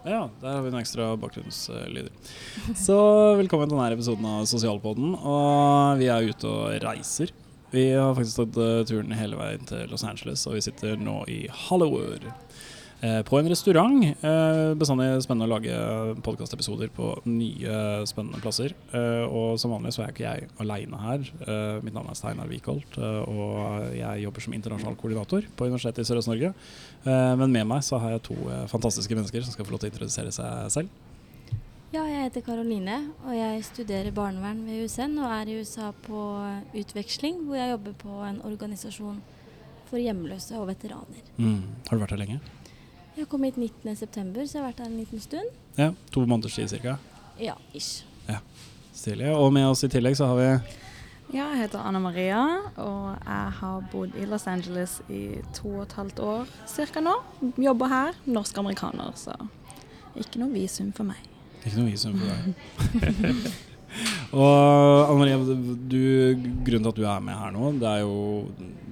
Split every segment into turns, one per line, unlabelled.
Ja, der har vi noen ekstra bakgrunnslyder. Så velkommen til denne episoden av Sosialpodden. Og vi er ute og reiser. Vi har faktisk tatt eh, turen hele veien til Los Angeles, og vi sitter nå i Hollywood. Eh, på en restaurant. Eh, bestandig spennende å lage podkastepisoder på nye, spennende plasser. Eh, og som vanlig så er ikke jeg aleine her. Mitt navn er Steinar Wikholt, og jeg jobber som internasjonal koordinator på Universitetet i Sørøst-Norge. Men med meg så har jeg to fantastiske mennesker som skal få lov til å introdusere seg selv.
Ja, jeg heter Karoline, og jeg studerer barnevern ved USN og er i USA på utveksling, hvor jeg jobber på en organisasjon for hjemløse og veteraner.
Mm. Har du vært her lenge?
Jeg kom hit 19.9, så jeg har vært her en liten stund.
Ja, To måneders tid ca.
Ja, ish.
Ja, Stilig. Og med oss i tillegg så har vi
Ja, jeg heter Anna Maria, og jeg har bodd i Los Angeles i to og et halvt år ca. nå. Jobber her. Norsk-amerikaner, så ikke noe visum for meg.
Ikke noe visum for deg. og Anne Marie, du, grunnen til at du er med her nå, det er jo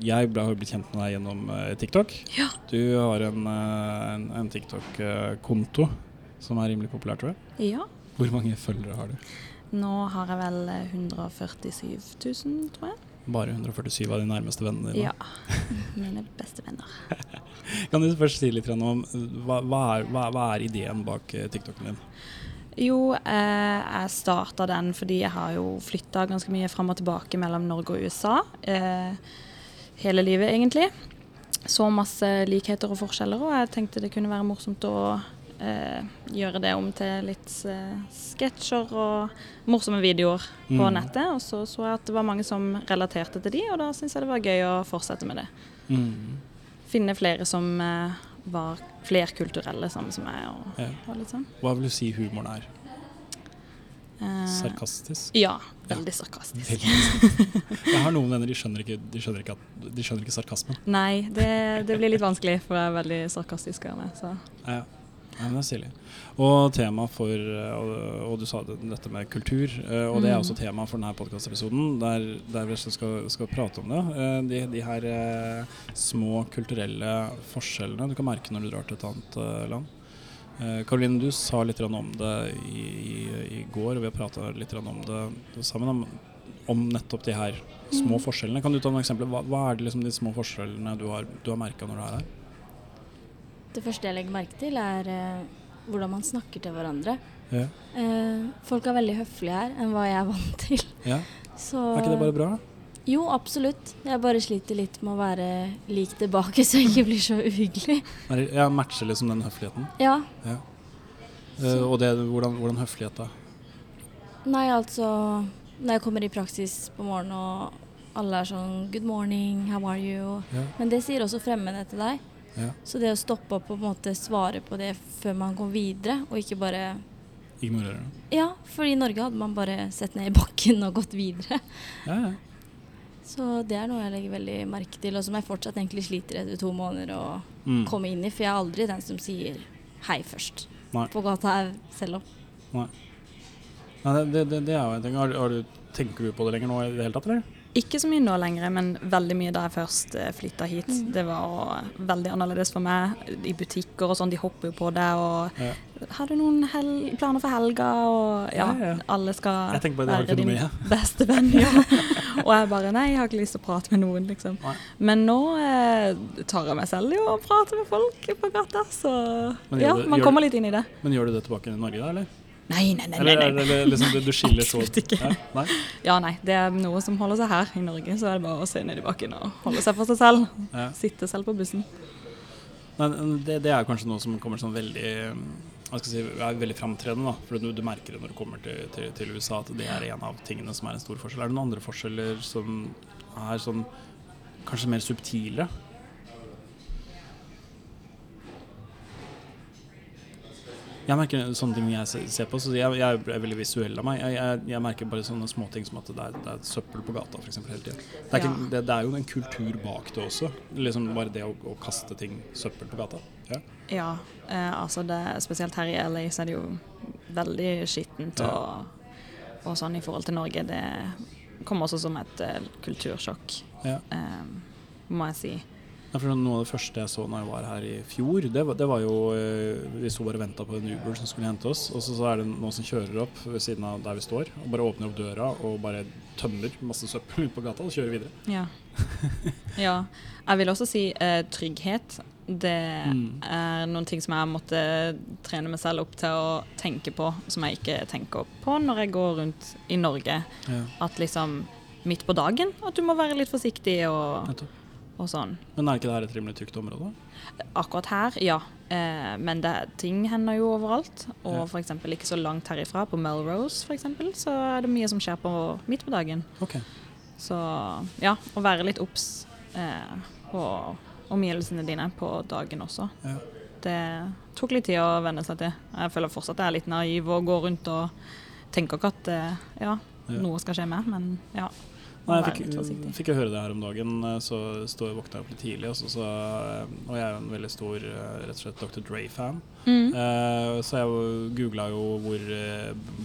Jeg har jo blitt kjent med deg gjennom eh, TikTok.
Ja.
Du har en, eh, en, en TikTok-konto som er rimelig populær, tror jeg.
Ja.
Hvor mange følgere har du?
Nå har jeg vel 147 000, tror jeg.
Bare 147 av de nærmeste vennene dine.
Ja. Mine beste venner.
Kan du først si litt om eh, hva, hva, er, hva, hva er ideen bak eh, TikToken din?
Jo, eh, jeg starta den fordi jeg har jo flytta ganske mye fram og tilbake mellom Norge og USA. Eh, hele livet, egentlig. Så masse likheter og forskjeller, og jeg tenkte det kunne være morsomt å eh, gjøre det om til litt eh, sketsjer og morsomme videoer på
Mm.
nettet. Og så så jeg at det var mange som relaterte til de, og da syntes jeg det var gøy å fortsette med det.
Mm.
Finne flere som eh, var flerkulturelle, samme som meg. Og,
Ja.
og litt sånn.
Hva vil du si humoren er?
Eh,
Sarkastisk?
Ja, veldig sarkastisk.
Veldig. Jeg har noen venner, de skjønner ikke, de skjønner ikke, at, de skjønner ikke sarkasmen.
Nei, det, det blir litt vanskelig, for jeg er veldig sarkastisk av meg. Så.
Ja, ja men det er stilig. Og tema for eh, og, og du sa dette med kultur, eh, og det er
Mm.
også tema for denne podkastepisoden, der, der vi skal, skal prate om det. Eh, De, de her små kulturelle forskjellene du kan merke når du drar til et annet land. Karoline, du sa litt om det i, i, i går, og vi har prata litt om det sammen. Om, om nettopp de her små
Mm.
forskjellene. Kan du ta noen eksempler? Hva, hva er det liksom de små forskjellene du har, du har merka når du er her?
Det første jeg legger merke til, er eh, hvordan man snakker til hverandre.
Ja.
Eh, folk er veldig høflige her enn hva jeg er vant til.
ja.
Så
Er ikke det bare bra?
Jo, absolutt. Jeg bare sliter litt med å være lik tilbake, så jeg ikke blir så uhyggelig.
Jeg Ja, matcher liksom den høfligheten.
Ja.
Ja. Eh, og det, hvordan, hvordan høflighet da?
Nei, altså Når jeg kommer i praksis på morgenen og alle er sånn Good morning, how are you?
Ja.
Men det sier også fremmede til deg.
Ja.
Så det å stoppe opp og på en måte svare på det før man går videre, og ikke bare
Ignorere det.
Ja, for i Norge hadde man bare sett ned i bakken og gått videre.
Ja, ja.
Så det er noe jeg legger veldig merke til, og som jeg fortsatt egentlig sliter etter to måneder å
Mm.
komme inn i. For jeg er aldri den som sier hei først
Nei.
på gata her selv om.
Nei, det, det, det, det er jo en ting. Har, har du, tenker du på det lenger nå i det hele tatt, eller?
Ikke så mye nå lenger, men veldig mye da jeg først flytta hit.
Mm.
Det var veldig annerledes for meg. I butikker og sånn, de hopper jo på det og
Ja.
Har du noen hel planer for helga? Og ja,
Ja, ja.
alle skal
Jeg tenker det
være din beste venn. Ja. og jeg bare Nei, jeg har ikke lyst til å prate med noen, liksom.
Nei.
Men nå eh, tar jeg meg selv i å prate med folk på gata, så ja, man kommer litt inn i det.
Men gjør du det tilbake i Norge, da, eller?
Nei, nei, nei.
nei,
nei,
er
eller
det liksom du, du skiller så
Absolutt ikke.
Ja? Nei?
Ja, nei. Det er noe som holder seg her i Norge, så er det bare å se ned i bakken og holde seg for seg selv.
Ja.
Sitte selv på bussen.
Nei, det, det er kanskje noe som kommer sånn veldig hva skal jeg si, er veldig framtredende. da, for du, du merker det når du kommer til, til, til USA, at det er en av tingene som er en stor forskjell. Er det noen andre forskjeller som er sånn kanskje mer subtile? Jeg merker sånne ting jeg ser på, så jeg, jeg er veldig visuell av meg. Jeg, jeg, jeg merker bare sånne småting som at det er, det er søppel på gata for eksempel, hele tiden. Det er, ikke, det, det er jo en kultur bak det også. Liksom Bare det å, å kaste ting, søppel på gata. Ja.
Ja, eh, altså det, spesielt her i LA så er det jo veldig skittent
Ja.
og, og sånn i forhold til Norge. Det kommer også som et uh, kultursjokk,
Ja.
eh, må jeg si.
Noe av det første jeg så når jeg var her i fjor, det var, det var jo eh, Vi sto bare og venta på en Uber som skulle hente oss, og så, så er det noen som kjører opp ved siden av der vi står, og bare åpner opp døra og bare tømmer masse søppel ut på gata og kjører videre.
Ja. ja. Jeg vil også si eh, trygghet. Det
Mm.
er noen ting som jeg måtte trene meg selv opp til å tenke på, som jeg ikke tenker på når jeg går rundt i Norge.
Ja,
At liksom midt på dagen at du må være litt forsiktig og,
nettopp.
Og sånn.
Men er ikke dette et rimelig trygt område?
Akkurat her, ja. Eh, men det, ting hender jo overalt. Og
Ja.
f.eks. ikke så langt herifra, på Melrose for eksempel, så er det mye som skjer på, midt på dagen.
Okay.
Så ja, å være litt obs eh, på omgivelsene dine på dagen også.
Ja.
Det tok litt tid å venne seg til. Jeg føler fortsatt jeg er litt naiv og går rundt og tenker ikke at eh, ja,
Ja.
noe skal skje med, men ja.
Nei, jeg fikk, fikk jeg høre det her om dagen, eh, så stod jeg våkna opp litt tidlig, og, så, så, eh, og jeg er en veldig stor eh, rett og slett Dr. Dre-fan.
Mm.
Eh, så jeg googla jo hvor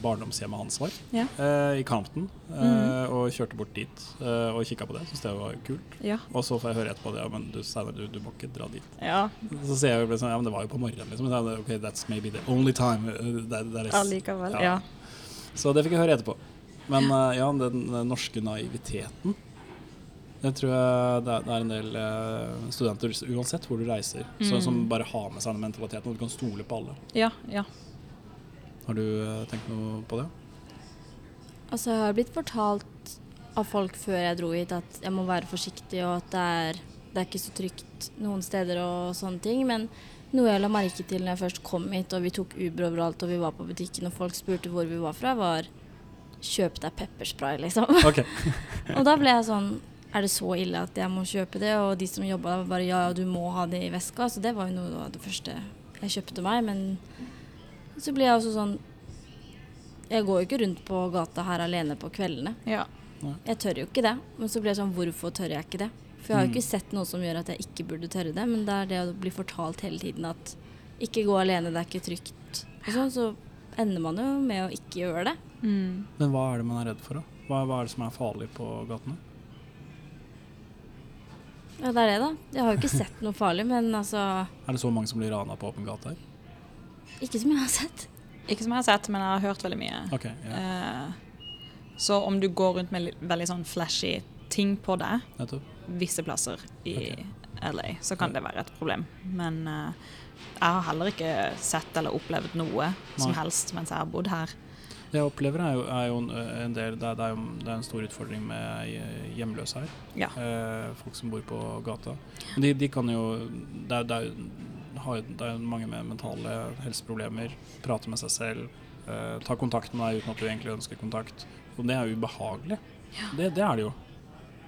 barndomshjemmet hans var,
Ja.
eh, i Campton. eh,
mm.
Og kjørte bort dit og kikka på det. Syns det var kult.
Ja.
Og så får jeg høre etterpå at ja, men du, du, du må ikke dra dit.
ja.
Så sier jeg jo liksom, ja, men det var jo på morgenen, liksom. Så ok, that's maybe the only time that, that is.
Allikevel.
Ja.
Ja.
Så det fikk jeg høre etterpå. Men eh, ja, den, den norske naiviteten det tror jeg det er, det er en del eh, studenter, uansett hvor du reiser, så,
Mm.
som bare har med seg den mentaliteten, og du kan stole på alle.
ja, ja.
Har du eh, tenkt noe på det?
Altså, jeg har blitt fortalt av folk før jeg dro hit at jeg må være forsiktig, og at det er, det er ikke så trygt noen steder og sånne ting. Men noe jeg la merke til når jeg først kom hit, og vi tok Uber overalt, og vi var på butikken, og folk spurte hvor vi var fra, var kjøp deg pepperspray, liksom.
Okay.
og da ble jeg sånn Er det så ille at jeg må kjøpe det? Og de som jobba der, var bare ja, ja, du må ha det i veska. Så det var jo noe av det første jeg kjøpte meg. Men så ble jeg også sånn Jeg går jo ikke rundt på gata her alene på kveldene.
ja.
Jeg tør jo ikke det. Men så blir jeg sånn Hvorfor tør jeg ikke det? For jeg har jo
Mm.
ikke sett noe som gjør at jeg ikke burde tørre det. Men det er det å bli fortalt hele tiden at ikke gå alene, det er ikke trygt. Og sånn, så ender man jo med å ikke gjøre det.
Mm.
Men hva er det man er redd for, da? Hva, hva er det som er farlig på gatene?
Ja, det er det, da. Jeg har jo ikke sett noe farlig, men altså
Er det så mange som blir rana på åpen gate her?
Ikke som jeg har sett.
Ikke som jeg har sett, men jeg har hørt veldig mye.
Okay, ja,
Eh, så om du går rundt med veldig sånn flashy ting på deg
nettopp.
visse plasser i
okay.
LA, så kan det være et problem. Men eh, jeg har heller ikke sett eller opplevd noe som helst mens jeg har bodd her.
Det jeg opplever er jo, er jo en, en del det er, det, er jo, en stor utfordring med eh, hjemløse her.
Ja.
Eh, folk som bor på gata. De, de kan jo Det er, det er, det er mange med mentale helseproblemer. Prate med seg selv. Eh, ta kontakt med deg uten at du egentlig ønsker kontakt. Og det er ubehagelig. Det, det er det jo.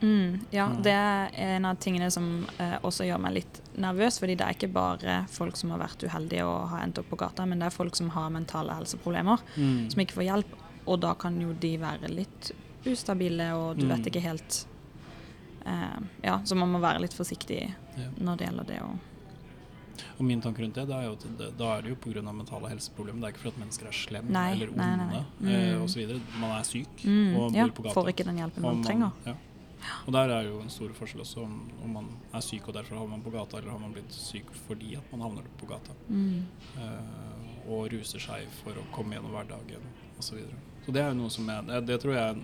Mm, ja,
Mm.
det er en av tingene som eh, også gjør meg litt nervøs, fordi det er ikke bare folk som har vært uheldige og har endt opp på gata, men det er folk som har mentale helseproblemer,
Mm.
som ikke får hjelp, og da kan jo de være litt ustabile, og du
Mm.
vet ikke helt eh, Ja, så man må være litt forsiktig
Ja.
når det gjelder det å
Og min tanke rundt det, det er jo at det, da er det jo pga. mentale helseproblemer. Det er ikke for at mennesker er slemme
Nei,
eller onde
nei, nei,
eh,
Mm.
osv. Man er syk
mm,
og
Ja,
bor på gata.
får ikke den hjelpen
man,
man trenger.
Ja. Og der er jo en stor forskjell også om, om man er syk og derfor havner man på gata, eller har man blitt syk fordi at man havner på gata.
Mm.
Uh, og ruser seg for å komme gjennom hverdagen osv. Så, videre. så det er jo noe som jeg, det, det tror jeg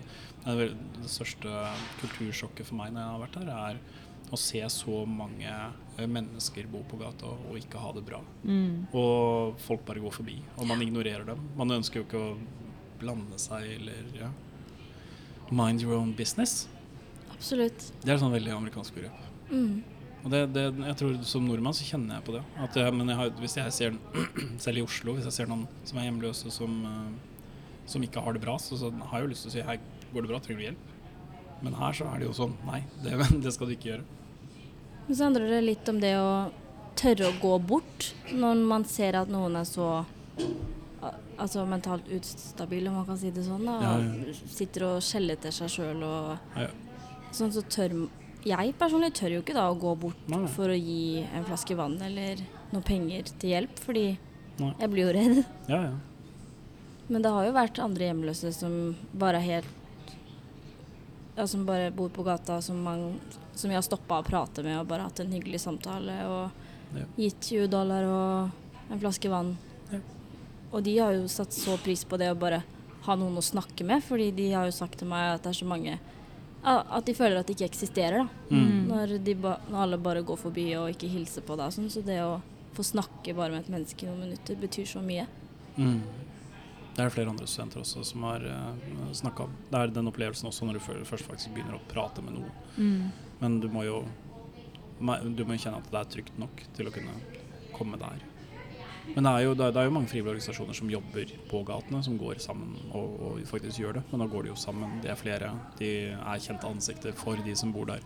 er, det største kultursjokket for meg når jeg har vært her, er å se så mange eh, mennesker bo på gata og ikke ha det bra.
Mm.
Og folk bare går forbi, og man ignorerer dem. Man ønsker jo ikke å blande seg eller ja. Mind your own business.
Absolutt.
Det er sånn veldig amerikansk begrep.
Mm.
Og det, det, jeg tror Som nordmann så kjenner jeg på det. At jeg, men jeg har, hvis jeg ser selv i Oslo, hvis jeg ser noen som er hjemløse, som, eh, som ikke har det bra, så, så har jeg jo lyst til å si hei, går det bra, trenger du hjelp? Men her så er det jo sånn nei, det, det skal du ikke gjøre.
Men så handler det litt om det å tørre å gå bort når man ser at noen er så Altså mentalt ustabil, om man kan si det sånn. da.
Ja, ja.
Sitter og skjeller til seg sjøl og
Ja.
Sånn, så tør Jeg personlig tør jo ikke da å gå bort
Nei,
for å gi en flaske vann eller noe penger til hjelp, fordi
Nei.
jeg blir jo redd.
Ja, ja.
Men det har jo vært andre hjemløse som bare er helt Ja, som bare bor på gata, som, man, som jeg har stoppa å prate med og bare hatt en hyggelig samtale og
Ja.
gitt 20 dollar og en flaske vann.
Ja.
Og de har jo satt så pris på det å bare ha noen å snakke med, fordi de har jo sagt til meg at det er så mange At de føler at de ikke eksisterer, da.
Mm.
Når, de ba, når alle bare går forbi og ikke hilser på deg og sånn. Så det å få snakke bare med et menneske i noen minutter betyr så mye.
Mm. Det er det flere andre studenter også som har uh, snakka om. Det er den opplevelsen også når du først faktisk begynner å prate med noen.
Mm.
Men du må jo du må kjenne at det er trygt nok til å kunne komme der. Men det er jo, det er, jo mange frivillige organisasjoner som jobber på gatene, som går sammen og, og faktisk gjør det. Men da går de jo sammen. De er flere. De er kjente ansikter for de som bor der,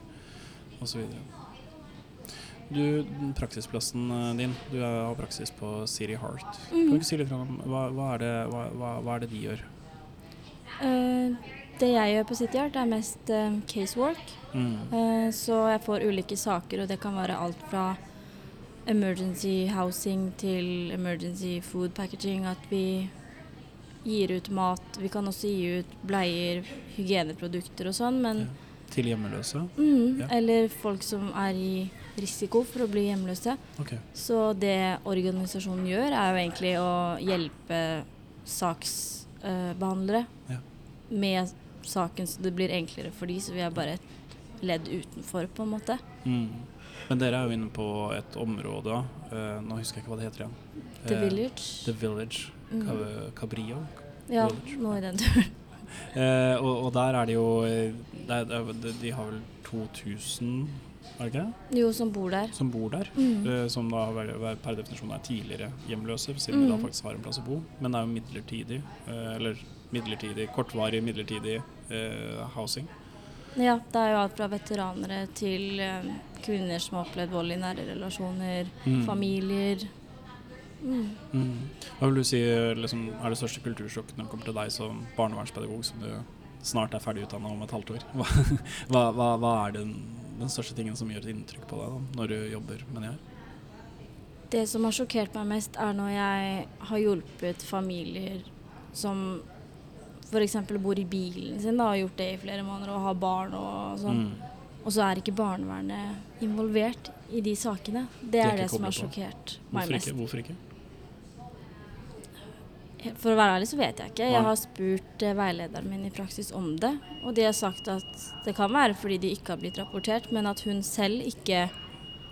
osv. Du, praksisplassen eh, din, du har praksis på City Heart. Kan du
Mhm.
ikke si litt om hva, hva, er det, hva, hva, hva er det de gjør?
Uh, det jeg gjør på City Art, er mest uh, casework.
Mm.
Uh, så jeg får ulike saker, og det kan være alt fra emergency housing til emergency food packaging. At vi gir ut mat. Vi kan også gi ut bleier, hygieneprodukter og sånn, men
Ja. Til hjemmeløse?
mm,
Ja.
Eller folk som er i risiko for å bli hjemløse.
Okay.
Så det organisasjonen gjør, er jo egentlig å hjelpe saksbehandlere
Ja.
med saken, så det blir enklere for de, så vi er bare et ledd utenfor, på en måte.
Mm. Men dere er jo inne på et område uh, Nå husker jeg ikke hva det heter igjen.
The
Eh,
Village.
The Village.
Mm.
Cabrillo.
Ja,
Village.
noe i den turen.
Uh, og, og der er det jo eh, det er, de- har vel 2000, er det ikke det?
Jo, som bor der.
Som bor der.
Mm.
uh, som da per definisjon er tidligere hjemløse, siden de da
Mm.
faktisk har en plass å bo. Men det er jo midlertidig. uh, eller midlertidig, kortvarig midlertidig housing.
Ja, det er jo alt fra veteranere til eh, kvinner som har opplevd vold i nære relasjoner,
Mm.
familier. Mm.
Mm. Hva vil du si liksom, er det største kultursjokk når det kommer til deg som barnevernspedagog, som du snart er ferdig utdanna om et halvt år? Hva, hva, hva er den, den største tingen som gjør et inntrykk på deg da, når du jobber med det her?
Det som har sjokkert meg mest, er når jeg har hjulpet familier som f.eks. bor i bilen sin da, og har gjort det i flere måneder og har barn og sånn.
Mm.
Og så er ikke barnevernet involvert i de sakene. Det
er
er, det som har sjokkert meg mest.
Hvorfor ikke?
For å være ærlig så vet jeg ikke. Jeg har spurt eh, veilederen min i praksis om det, og de har sagt at det kan være fordi de ikke har blitt rapportert, men at hun selv ikke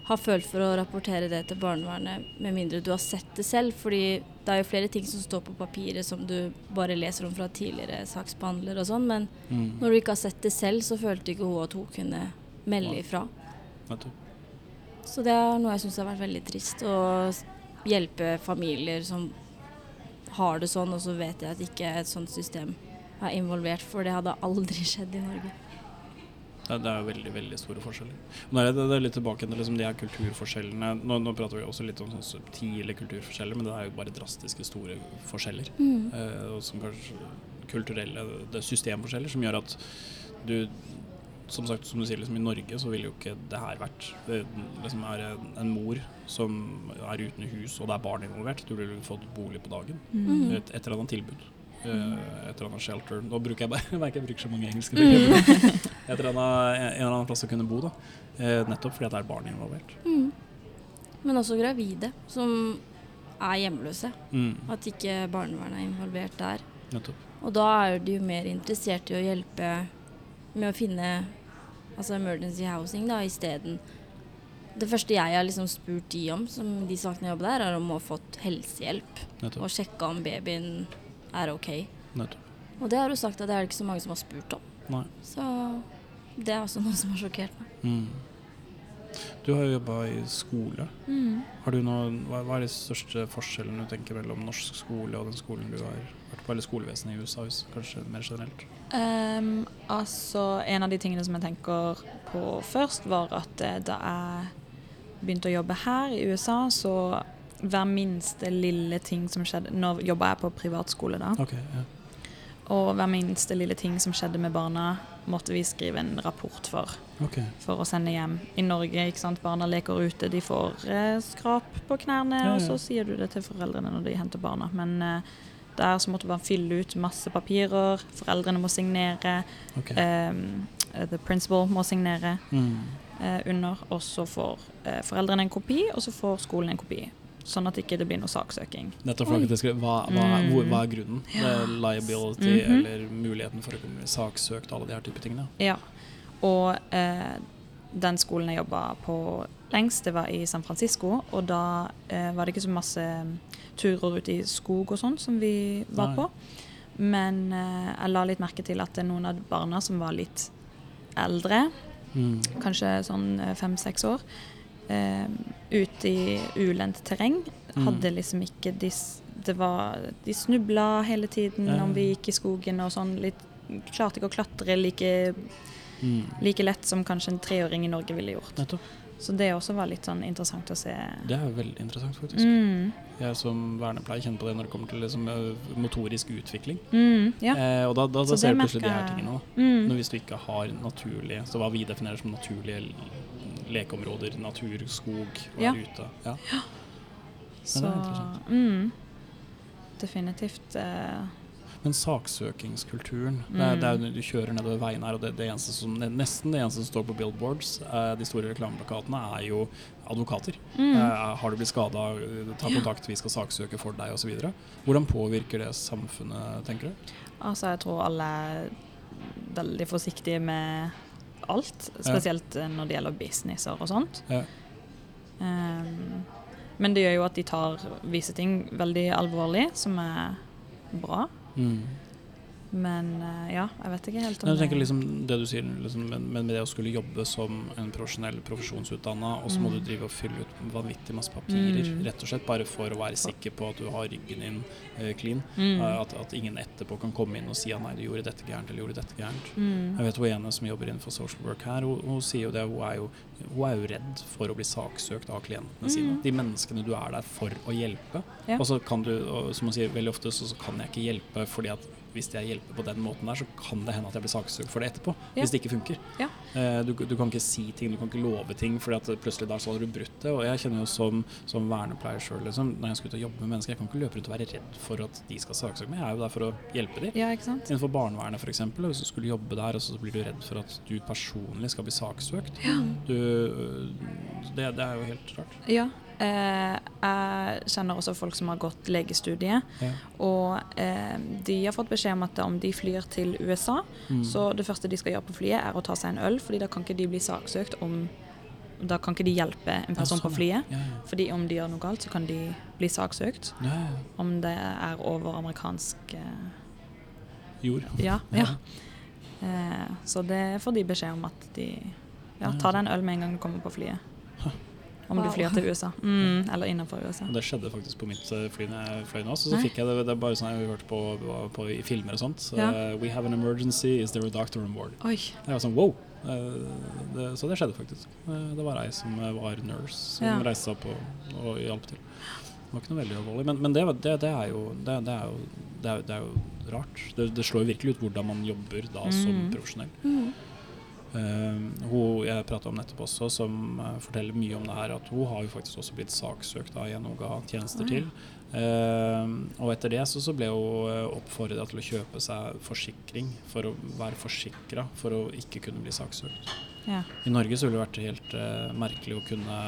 har følt for å rapportere det til barnevernet med mindre du har sett det selv. Fordi det er jo flere ting som står på papiret som du bare leser om fra tidligere saksbehandler og sånn, men
Mm.
når du ikke har sett det selv, så følte ikke hun at hun kunne melde ifra. Så det er noe jeg syns har vært veldig trist. Å hjelpe familier som har det sånn, og så vet jeg at ikke et sånt system er involvert, for det hadde aldri skjedd i Norge.
Det, det er veldig veldig store forskjeller. Nå er det, det er litt tilbake til liksom de her kulturforskjellene. Nå, nå prater vi også litt om sånn subtile kulturforskjeller, men det er jo bare drastiske store forskjeller. Eh, og som kanskje kulturelle det er systemforskjeller som gjør at du som sagt, som du sier, liksom, I Norge så ville jo ikke det her vært Det liksom er en, en mor som er uten hus, og det er barn involvert. Du ville fått bolig på dagen.
Mm.
Et, et eller annet tilbud. Eh, et eller annet shelter. Nå bruker jeg bare Jeg jeg bruker så mange engelske
Mm.
begreper. Et eller annet, en eller annen plass å kunne bo, da. Eh, nettopp fordi det er barn involvert.
Mm. Men også gravide som er hjemløse.
Mm,
At ikke barnevernet er involvert der.
nettopp.
Og da er de jo mer interessert i å hjelpe med å finne altså emergency housing da, isteden. Det første jeg har liksom spurt de om, som de sakene jeg jobber der, er om å ha fått helsehjelp.
nettopp.
Og sjekka om babyen er ok.
nettopp.
Og det har du sagt at det er det ikke så mange som har spurt om.
Nei.
Så det er også noe som har sjokkert meg.
Mm. Du har jo jobba i skole.
Mm.
Har du noe, hva, hva er de største forskjellene du tenker mellom norsk skole og den skolen du har vært på, eller skolevesenet i USA, hvis- kanskje mer generelt?
Um, altså, en av de tingene som jeg tenker på først, var at eh, da jeg begynte å jobbe her i USA, så hver minste lille ting som skjedde Nå jobba jeg på privatskole, da.
Okay, ja.
Og hver minste lille ting som skjedde med barna, måtte vi skrive en rapport for.
Okay.
For å sende hjem. I Norge, ikke sant, barna leker ute, de får eh, skrap på knærne,
Ja, ja.
og så sier du det til foreldrene når de henter barna. Men eh, der så måtte man fylle ut masse papirer, foreldrene må signere,
ok.
ehm, eh, the principal må signere
Mm.
eh, under, og så får eh, foreldrene en kopi, og så får skolen en kopi. Sånn at ikke det blir noe saksøking.
Nettopp for at det skal, hva, hva,
Mm.
hvor, hva er grunnen? Ja. Liability liability
-hmm.
eller muligheten for å komme saksøkt, alle de her type tingene.
Ja. Og eh, den skolen jeg jobba på lengst, det var i San Francisco. Og da eh, var det ikke så masse turer ut i skog og sånn som vi var
Nei.
på. Men eh, jeg la litt merke til at det er noen av barna som var litt eldre,
Mm.
kanskje sånn eh, fem-seks år, eh, ute i ulendt terreng.
Mm.
Hadde liksom ikke de Det var De snubla hele tiden
Ja.
om vi gikk i skogen og sånn. Litt, klarte ikke å klatre like,
Mm.
like lett som kanskje en treåring i Norge ville gjort.
Nettopp.
Så det også var litt sånn interessant å se.
Det er veldig interessant, faktisk.
Mm.
Jeg som vernepleier kjenner på det når det kommer til liksom, eh, motorisk utvikling.
Mm, ja.
Eh, og da, da, da ser du plutselig de her tingene. òg.
Mm.
Hvis du ikke har naturlige Så hva vi definerer som naturlige lekeområder, natur, skog, være
Ja.
ute. Ja.
Så
det er interessant.
mm. Definitivt. Eh,
Men saksøkingskulturen det er,
Mm.
det er, jo- Du kjører nedover veien her, og det, det eneste som, nesten det eneste som står på billboards, eh, de store reklameplakatene, er jo advokater.
mm.
Eh, har du blitt skada, ta kontakt, vi skal saksøke for deg osv. Hvordan påvirker det samfunnet, tenker du?
Altså, jeg tror alle er veldig forsiktige med alt. Spesielt ja. når det gjelder businesser og sånt.
Ja.
Um, men det gjør jo at de tar visse ting veldig alvorlig, som er bra.
Mm.
Men eh, ja, jeg vet ikke helt om
Jeg tenker liksom det du sier, liksom, men, men med det å skulle jobbe som en profesjonell profesjonsutdanna, og så må
Mm.
du drive og fylle ut vanvittig masse papirer,
Mm.
rett og slett bare for å være sikker på at du har ryggen din uh, clean.
Mm.
Eh, at, at ingen etterpå kan komme inn og si at nei, du gjorde dette gærent, eller gjorde dette gærent.
Mm.
Jeg vet hun ene som jobber innenfor social work her, hun, hun sier jo det, hun er jo, hun er jo redd for å bli saksøkt av klientene sine.
Mm.
De menneskene du er der for å hjelpe.
Ja.
Og så kan du, og som hun sier veldig ofte, så, så kan jeg ikke hjelpe fordi at hvis jeg hjelper på den måten der, så kan det hende at jeg blir saksøkt for det etterpå.
Ja.
Hvis det ikke funker.
Ja.
Eh, du, du kan ikke si ting, du kan ikke love ting, fordi at plutselig da så har du brutt det. Og jeg kjenner jo som, som vernepleier sjøl, liksom, når jeg skal ut og jobbe med mennesker, jeg kan ikke løpe rundt og være redd for at de skal saksøke meg. Jeg er jo der for å hjelpe dem.
Ja?
Innenfor barnevernet f.eks. Hvis du skulle jobbe der, og så blir du redd for at du personlig skal bli saksøkt. Du, det, det er jo helt rart.
Ja. Eh, jeg kjenner også folk som har gått legestudiet,
Ja.
og eh, de har fått beskjed om at om de flyr til USA,
Mm.
så det første de skal gjøre på flyet, er å ta seg en øl, fordi da kan ikke de bli saksøkt om Da kan ikke de hjelpe en person på
sånn,
flyet.
Ja, ja.
Fordi om de gjør noe galt, så kan de bli saksøkt. Om det er over amerikansk eh,
Jord.
Ja. ja. Eh, så det får de beskjed om at de Ja, tar deg en øl med en gang du kommer på flyet. Om du flyr til USA. Mm, eller innenfor USA.
Det skjedde faktisk på mitt eh, fly når jeg fløy nå. Så, så fikk jeg det, det er bare sånn jeg har hørt på, på, på i filmer og sånt. Så,
Ja.
eh, We have an emergency, is there a doctor on board?
Oi.
Jeg var sånn wow. Eh, det, så det skjedde faktisk. Det var ei som var nurse, som
Ja.
reiste seg opp og, og hjalp til. Det var ikke noe veldig alvorlig. Men, men det, det, det, er jo, det, det, er jo, det, er, det er jo rart. Det, det slår jo virkelig ut hvordan man jobber da som
Mm.
profesjonell.
Mm.
Eh, hun jeg prata om nettopp også, som eh, forteller mye om det her, at hun har jo faktisk også blitt saksøkt av en hun ga tjenester
Ah,
til. Uh, og etter det så, så ble hun oppfordra til å kjøpe seg forsikring for å være forsikra for å ikke kunne bli saksøkt.
Ja.
I Norge så ville det vært helt uh, merkelig å kunne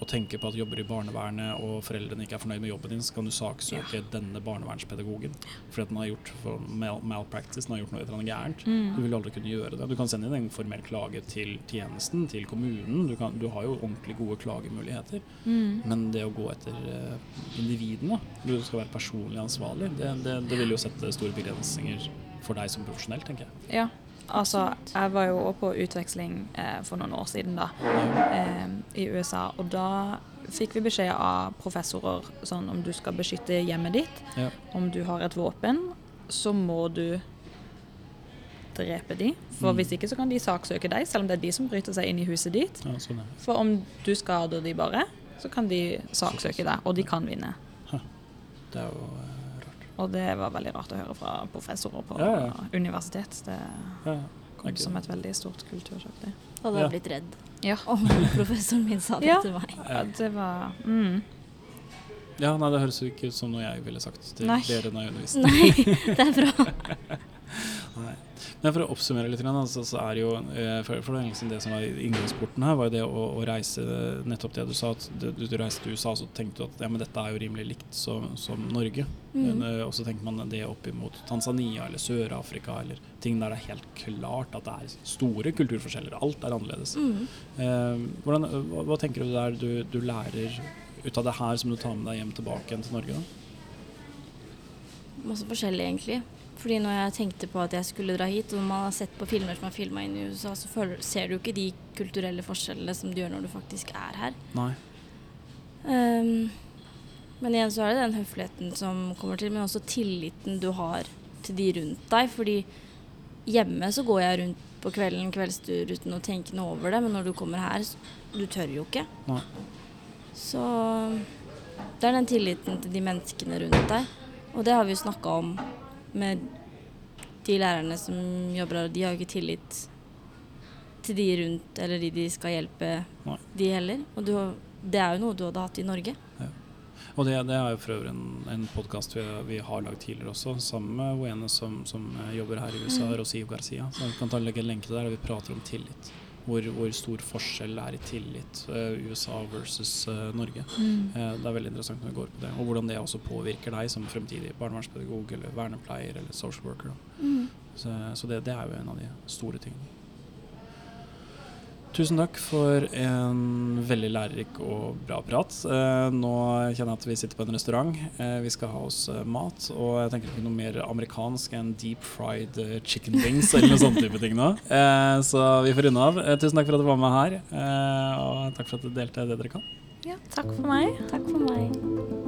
å tenker på at du jobber i barnevernet og foreldrene ikke er fornøyd med jobben din, så kan du saksøke denne barnevernspedagogen fordi at den har gjort mal malpractice, den har gjort noe et eller annet gærent. Du
Mm.
vil aldri kunne gjøre det. Du kan sende inn en formell klage til tjenesten, til kommunen. Du, kan, du har jo ordentlig gode klagemuligheter.
Mm.
Men det å gå etter eh, individene, du skal være personlig ansvarlig, det, det, det vil jo sette store begrensninger for deg som profesjonell, tenker jeg.
Ja. Altså, jeg var jo òg på utveksling eh, for noen år siden da, eh, i USA, og da fikk vi beskjed av professorer sånn om du skal beskytte hjemmet ditt,
Ja.
om du har et våpen, så må du drepe de. For
Mm.
hvis ikke så kan de saksøke deg, selv om det er de som bryter seg inn i huset ditt.
Ja, sånn.
For om du skader de bare, så kan de saksøke deg, og de kan vinne.
Det er jo.
Og det var veldig rart å høre fra professorer på
Ja, ja.
universitet. Det
Ja,
kom
ikke-
som et veldig stort kultursjokk. det.
Hadde
Ja.
jeg blitt redd
Ja.
om professoren min sa det
Ja.
til meg.
Ja, det var mm.
ja, nei, det høres jo ikke ut som noe jeg ville sagt til
Nei.
dere når jeg underviste.
Nei, det er bra.
Men for å oppsummere litt, altså, så er jo eh, for, for det, liksom det som var inngangsporten her, var jo det å, å reise Nettopp det du sa, at du, du reiste til USA, så tenkte du at ja, men dette er jo rimelig likt som, som Norge.
Mm.
eh, og så tenker man det opp imot Tanzania eller Sør-Afrika eller ting der det er helt klart at det er store kulturforskjeller. Alt er annerledes.
Mm.
Eh, hvordan, hva, hva tenker du der du, du lærer ut av det her som du tar med deg hjem tilbake igjen til Norge? da?
Masse forskjellig, egentlig. Fordi når jeg tenkte på at jeg skulle dra hit, og når man har sett på filmer som er filma inn i USA, så føler, ser du ikke de kulturelle forskjellene som du gjør når du faktisk er her.
Nei.
Um, men igjen så er det den høfligheten som kommer til, men også tilliten du har til de rundt deg. Fordi hjemme så går jeg rundt på kvelden kveldstur uten å tenke noe over det, men når du kommer her, du tør jo ikke.
Nei.
Så det er den tilliten til de menneskene rundt deg. Og det har vi jo snakka om med de lærerne som jobber her. De har jo ikke tillit til de rundt, eller de de skal hjelpe,
Nei.
de heller. Og du, det er jo noe du hadde hatt i Norge.
Og det, det er jo for øvrig en, en podkast vi, vi har lagd tidligere også, sammen med hun ene som, som jobber her i USA,
Mm.
Rocio Garcia. Så vi kan ta legge en lenke der, og vi prater om tillit. Hvor, hvor stor forskjell er i tillit eh, USA versus eh, Norge. Eh, det er veldig interessant når vi går på det. Og hvordan det også påvirker deg som fremtidig barnevernspedagog eller vernepleier eller social worker. Da. Så, så det, det er jo en av de store tingene. Tusen takk for en veldig lærerik og bra prat. Eh, nå kjenner jeg at vi sitter på en restaurant. Eh, vi skal ha oss eh, mat, og jeg tenker ikke noe mer amerikansk enn deep fried chicken wings eller noe sånt type ting nå. Så vi får runde av. Tusen takk for at du var med her, og takk for at du delte det dere kan.
Ja, takk for meg.
Takk for meg.